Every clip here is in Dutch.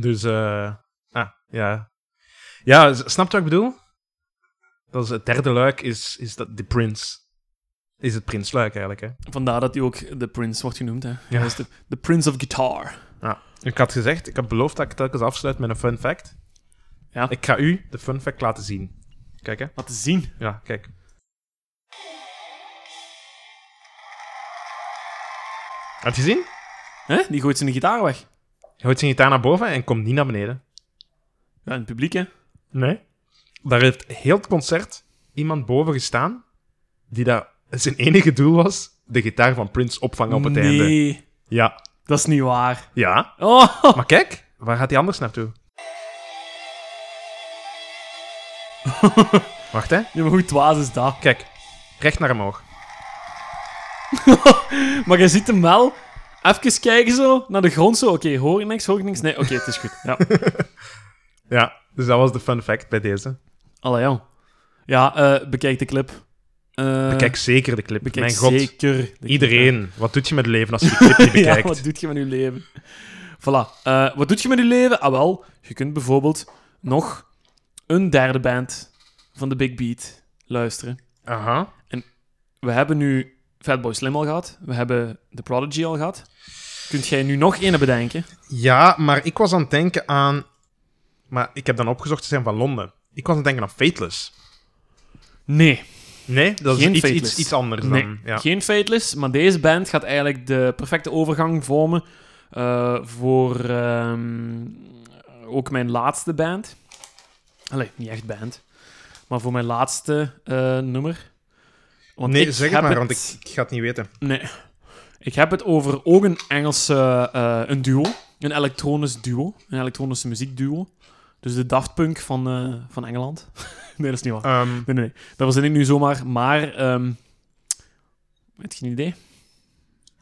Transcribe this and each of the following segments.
Dus, eh ah, ja. Ja, snap je wat ik bedoel? Dat is het derde luik, is, is dat de Prince. Is het Prinsluik eigenlijk, hè? Vandaar dat hij ook de Prince wordt genoemd. Hè. Ja. Hij is de, de Prince of Guitar. Ja. Ik had gezegd, ik had beloofd dat ik telkens afsluit met een fun fact. Ja. Ik ga u de fun fact laten zien. Kijk, hè. Laten zien. Ja, kijk. Heb je gezien? Hè? Die gooit zijn gitaar weg. Houdt zijn gitaar naar boven en komt niet naar beneden. Ja, in het publiek, hè. Nee. Daar heeft heel het concert iemand boven gestaan, die dat zijn enige doel was, de gitaar van Prince opvangen op het einde. nee, Ja. dat is niet waar. Ja. Oh, Maar kijk, waar gaat hij anders naartoe? Wacht, hè. ja, maar hoe dwaas is dat? Kijk. Recht naar omhoog. Maar je ziet hem wel even kijken zo naar de grond. Zo, oké, hoor ik niks, hoor ik niks? Nee, oké, het is goed. Ja. Ja, dus dat was de fun fact bij deze. Allee, ja. Ja, eh, bekijk de clip. Eh, Bekijk zeker de clip. bekijk Mijn god. zeker clip, Iedereen. Wat doet je met leven als je de clip niet hè. Ja, bekijkt? wat doet je met je leven? Voilà. Eh, wat doet je met je leven? Ah, wel, je kunt bijvoorbeeld nog een derde band van de Big Beat luisteren. Aha. We hebben nu Fatboy Slim al gehad. We hebben The Prodigy al gehad. Kunt jij nu nog één bedenken? Ja, maar ik was aan het denken aan... Maar ik heb dan opgezocht, ze zijn van Londen. Ik was aan het denken aan Fateless. Nee. Nee, dat is iets, iets, iets anders Nee, dan... Ja. geen Fateless, maar deze band gaat eigenlijk de perfecte overgang vormen eh, voor ehm, ook mijn laatste band. Allee, niet echt band, maar voor mijn laatste eh, nummer. Want nee, zeg het maar, want ik, ik ga het niet weten. Nee. Ik heb het over ook een Engelse eh, een duo. Een elektronisch duo. Een elektronische muziekduo. Dus de Daft Punk van, eh, van Engeland. nee, dat is niet waar. Ehm, Nee, nee, nee. Dat verzin ik nu zomaar. Maar, ehm heb je een idee?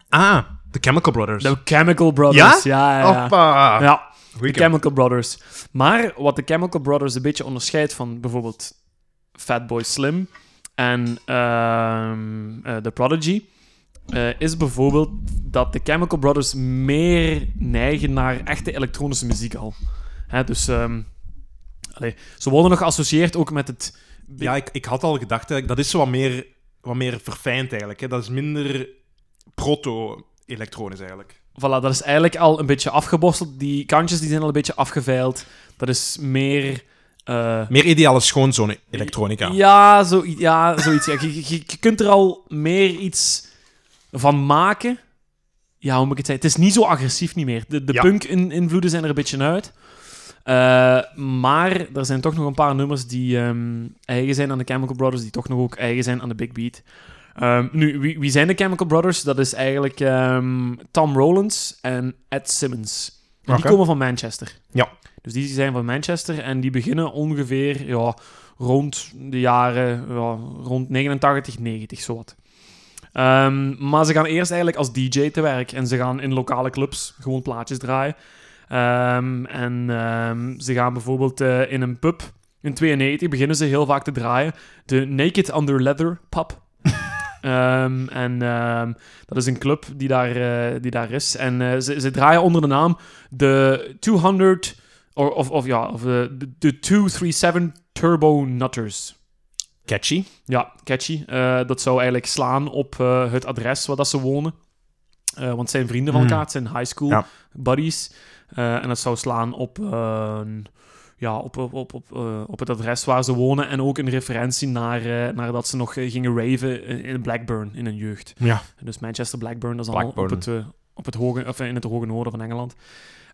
ah, The Chemical Brothers. De Chemical Brothers. Ja? Ja, ja. Goeie de. Chemical Brothers. Maar wat de Chemical Brothers een beetje onderscheidt van bijvoorbeeld Fatboy Slim en ehm eh, The Prodigy, eh, is bijvoorbeeld dat de Chemical Brothers meer neigen naar echte elektronische muziek al. Hè, dus ehm, ze worden nog geassocieerd ook met het... Ja, ik, ik had al gedacht, dat is zo wat meer, wat meer verfijnd eigenlijk. Hè. Dat is minder proto-elektronisch eigenlijk. Voilà, dat is eigenlijk al een beetje afgeborsteld. Die kantjes die zijn al een beetje afgeveild. Dat is meer... eh, Meer ideale schoonzone elektronica. Ja, zo, ja zoiets. Ja. Je, je, je kunt er al meer iets van maken. Ja, hoe moet ik het zeggen? Het is niet zo agressief niet meer. De, de Ja. punk-invloeden zijn er een beetje uit. Eh, maar er zijn toch nog een paar nummers die ehm, eigen zijn aan de Chemical Brothers, die toch nog ook eigen zijn aan de Big Beat. Ehm, nu, wie, wie zijn de Chemical Brothers? Dat is eigenlijk ehm, Tom Rowlands en Ed Simmons. Die komen van Manchester. Ja. Dus die zijn van Manchester en die beginnen ongeveer ja, rond de jaren ja, rond 89, 90, zowat. Ehm, maar ze gaan eerst eigenlijk als DJ te werk en ze gaan in lokale clubs gewoon plaatjes draaien. Ehm, en ehm, ze gaan bijvoorbeeld eh, in een pub in 92 beginnen ze heel vaak te draaien. De Naked Under Leather pub. Ehm, en dat is een club die daar, eh, die daar is. En eh, ze, ze draaien onder de naam de 200 of, of, of ja, of de, de, de 237 Turbo Nutters. Catchy. Ja, catchy. Eh, dat zou eigenlijk slaan op eh, het adres waar dat ze wonen. Eh, want het zijn vrienden van Hmm. elkaar, het zijn high school Ja. buddies. Eh, en dat zou slaan op, eh, ja, op, op, op, op, eh, op het adres waar ze wonen. En ook een referentie naar, eh, naar dat ze nog eh, gingen raven in, Blackburn in hun jeugd. Ja. Dus Manchester Blackburn, dat is allemaal op het, eh, op het hoge, of, eh, in het hoge noorden van Engeland.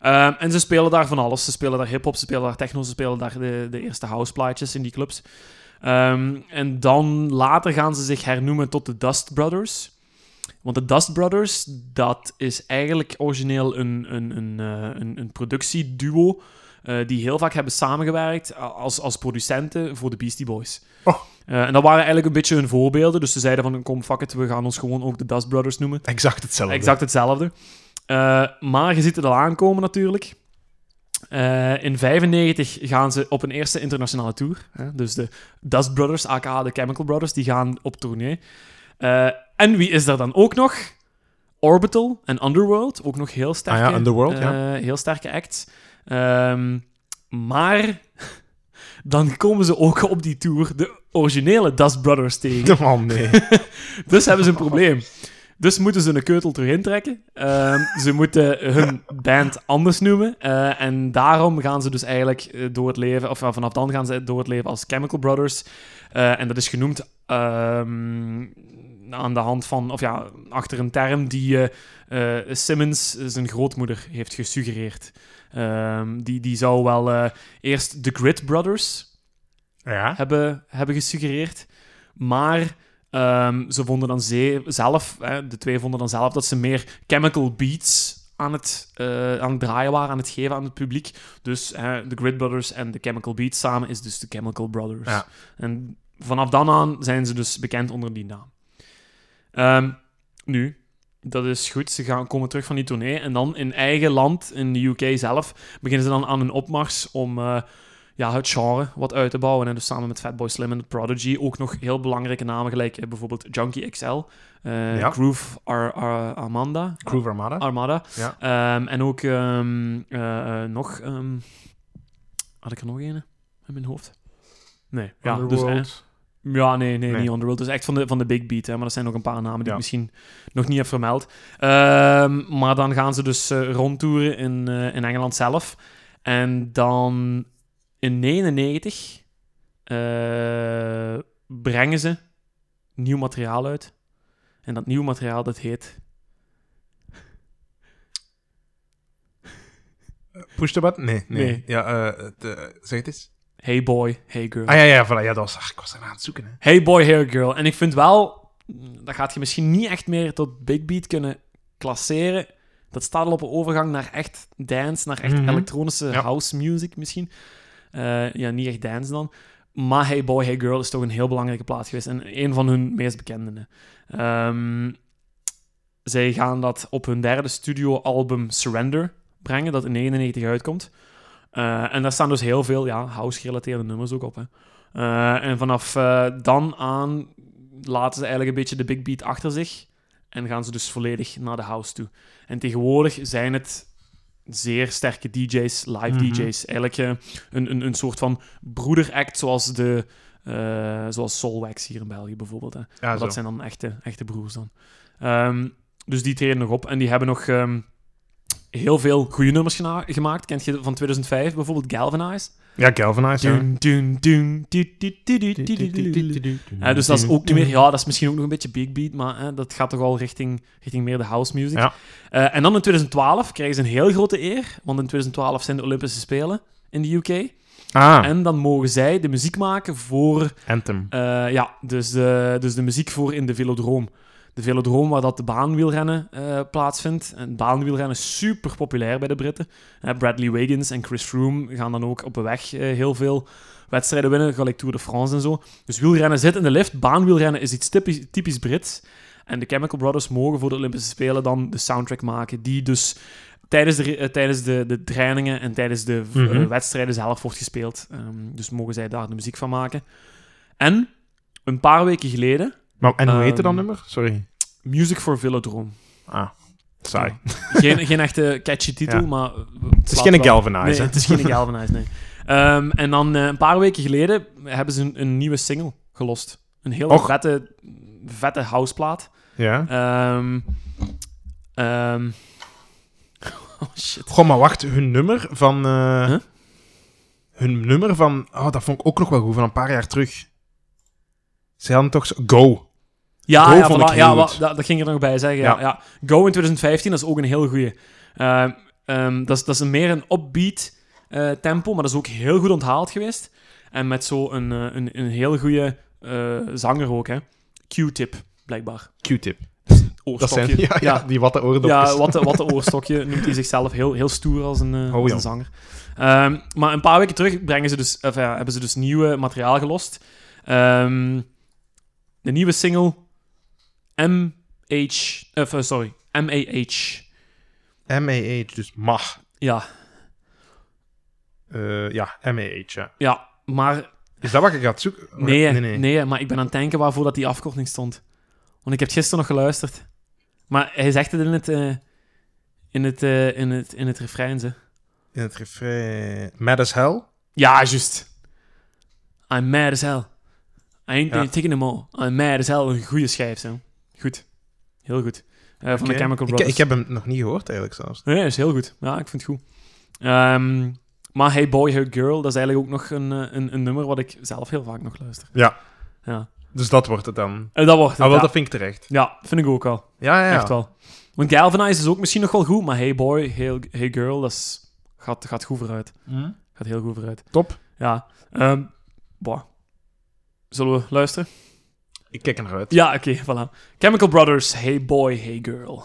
Ehm, en ze spelen daar van alles. Ze spelen daar hip-hop, ze spelen daar techno, ze spelen daar de, de eerste houseplaatjes in die clubs. Ehm, en dan later gaan ze zich hernoemen tot de Dust Brothers. Want de Dust Brothers, dat is eigenlijk origineel een, een, een, eh, een, een productieduo eh, die heel vaak hebben samengewerkt als, als producenten voor de Beastie Boys. Oh. Eh, en dat waren eigenlijk een beetje hun voorbeelden. Dus ze zeiden van, kom, fuck it, we gaan ons gewoon ook de Dust Brothers noemen. Exact hetzelfde. Exact hetzelfde. Eh, maar je ziet het al aankomen natuurlijk. Eh, in 95 gaan ze op een eerste internationale tour. Hè? Dus de Dust Brothers, aka de Chemical Brothers, die gaan op tournee. En wie is er dan ook nog? Orbital en Underworld, ook nog heel sterke, Ah ja, Underworld, ja. heel sterke acts. Ehm, maar dan komen ze ook op die tour de originele Dust Brothers tegen. Oh nee. Dus hebben ze een probleem. Dus moeten ze een keutel terug intrekken. Ehm, ze moeten hun band anders noemen. eh, en daarom gaan ze dus eigenlijk eh, door het leven, of eh, vanaf dan gaan ze door het leven als Chemical Brothers. En dat is genoemd ehm, aan de hand van, of ja, achter een term die Simmons, zijn grootmoeder, heeft gesuggereerd. Ehm, die, die zou wel eh, eerst de Grit Brothers Ja. hebben, hebben gesuggereerd. Maar ehm, ze vonden dan ze- zelf, hè, de twee vonden dan zelf, dat ze meer chemical beats aan het, eh, aan het draaien waren, aan het geven aan het publiek. Dus hè, de Grid Brothers en de Chemical Beats samen is dus de Chemical Brothers. Ja. En vanaf dan aan zijn ze dus bekend onder die naam. Ehm, nu, dat is goed. Ze gaan komen terug van die tournee. En dan in eigen land, in de UK zelf, beginnen ze dan aan een opmars om eh, ja, het genre wat uit te bouwen. En dus samen met Fatboy Slim en The Prodigy ook nog heel belangrijke namen, gelijk eh, bijvoorbeeld Junkie XL, eh, Ja. Groove Ar Ar- Amanda, Groove Armada. Armada. Ja. Ehm, en ook ehm, eh, nog... ehm, had ik er nog een in mijn hoofd? Nee. Ja, dus, eh, Underworld. Ja, nee, nee, Nee. niet Underworld. Dus echt van de, van de Big Beat. Hè, maar er zijn nog een paar namen die Ja. ik misschien nog niet heb vermeld. Ehm, maar dan gaan ze dus eh, rondtoeren in, eh, in Engeland zelf. En dan in 99 eh, brengen ze nieuw materiaal uit. En dat nieuw materiaal, dat heet... Push the button? Nee, nee. Nee. Ja, zeg het eens. Hey boy, hey girl. Ah ja, ja, voilà, ja, dat was, ach, ik was er aan het zoeken. Hè. Hey boy, hey girl. En ik vind wel, dat gaat je misschien niet echt meer tot big beat kunnen klasseren. Dat staat al op een overgang naar echt dance, naar echt Mhm. elektronische Ja. house music misschien. Eh, ja, niet echt dance dan. Maar Hey Boy, Hey Girl is toch een heel belangrijke plaat geweest. En een van hun meest bekende. Ehm, zij gaan dat op hun derde studioalbum Surrender brengen, dat in 99 uitkomt. Eh, en daar staan dus heel veel ja, house-gerelateerde nummers ook op. Hè. Eh, en vanaf eh, dan aan laten ze eigenlijk een beetje de big beat achter zich. En gaan ze dus volledig naar de house toe. En tegenwoordig zijn het zeer sterke DJ's, live Mhm. DJ's. Eigenlijk een, een, een soort van broederact zoals, de, eh zoals Soulwax hier in België bijvoorbeeld. Hè. Ja, dat zijn dan echte, echte broers dan. Ehm, dus die treden nog op. En die hebben nog ehm, heel veel goede nummers gemaakt. Kent je van 2005 bijvoorbeeld Galvanize? Ja, Galvanize. Dus dat is ook niet meer... Ja, dat is misschien ook nog een beetje big beat, maar hè, dat gaat toch al richting, richting meer de house music. Eh, en dan in 2012 krijgen ze een heel grote eer, want in 2012 zijn de Olympische Spelen in de UK. Ah. En dan mogen zij de muziek maken voor... Anthem. Eh, ja, dus, uh, dus de muziek voor in de Velodroom. De velodroom waar dat de baanwielrennen eh, plaatsvindt. En baanwielrennen is super populair bij de Britten. Bradley Wiggins en Chris Froome gaan dan ook op de weg eh, heel veel wedstrijden winnen, gelijk Tour de France en zo. Dus wielrennen zit in de lift. Baanwielrennen is iets typisch, typisch Brits. En de Chemical Brothers mogen voor de Olympische Spelen dan de soundtrack maken, die dus tijdens de, eh, tijdens de, de trainingen en tijdens de Mhm. wedstrijden zelf wordt gespeeld. Ehm, dus mogen zij daar de muziek van maken. En een paar weken geleden, Maar, en hoe heette dat Ehm, nummer? Sorry. Music for Velodrome. Ah, saai. Geen, geen echte catchy titel, Ja. maar... Het is geen Galvanize, Nee, hè? het is geen Galvanize, nee. Ehm, en dan eh, een paar weken geleden hebben ze een, een nieuwe single gelost. Een hele Och. vette, vette houseplaat. Ja. Ehm ehm oh shit. Goh, maar wacht, hun nummer van... eh, Huh? Hun nummer van... Oh, dat vond ik ook nog wel goed, van een paar jaar terug. Ze hadden toch zo... Go. Ja, Go ja, voilà, dat, dat ging er nog bij zeggen. Ja. Ja. Go in 2015, dat is ook een heel goeie. Ehm, ehm, dat, is, dat is een meer een upbeat eh, tempo, maar dat is ook heel goed onthaald geweest. En met zo een, eh, een, een heel goede eh, zanger ook, hè. Q-tip, blijkbaar. Q-tip. Dat Oorstokje. zijn... Ja, ja, die watte oordopjes. Ja, wat de, wat de oorstokje noemt hij zichzelf heel, heel stoer als een, Oh, als ja. een zanger. Ehm, maar een paar weken terug brengen ze dus, of, ja, hebben ze dus nieuwe materiaal gelost. De nieuwe single MH, of, eh, sorry, MAH. M-A-H, dus mag. Ja, Eh, ja, M-A-H, ja. ja, maar Is dat wat je gaat zoeken? nee, nee. nee, nee. maar ik ben aan het denken waarvoor dat die afkorting stond. Want ik heb het gisteren nog geluisterd. Maar hij zegt het in het, eh, in het, in het, in het refrein, ze. in het refrein... Mad as Hell. Ja, juist. I'm mad as hell. I ain't Ja. taking them all. I'm mad as hell. Een goede schijf, zo. Goed. Heel goed. Eh, van de. Chemical Ik, Brothers. ik heb hem nog niet gehoord, eigenlijk zelfs. Nee, is heel goed. Ja, ik vind het goed. Ehm, maar Hey Boy, Hey Girl, dat is eigenlijk ook nog een, eh, een, een nummer wat ik zelf heel vaak nog luister. Ja. Ja. Dus dat wordt het dan. En dat wordt het, Ah, wel, ja. dat vind ik terecht. Ja, vind ik ook wel. Ja, ja, ja. Echt wel. Want Galvanize is ook misschien nog wel goed, maar Hey Boy, Hey, hey Girl, dat is, gaat, gaat goed vooruit. Hm? Gaat heel goed vooruit. Top. Ja. Ehm boah. Zullen we luisteren? Ik kijk er naar uit. Ja, oké, voilà. Chemical Brothers, Hey Boy, Hey Girl.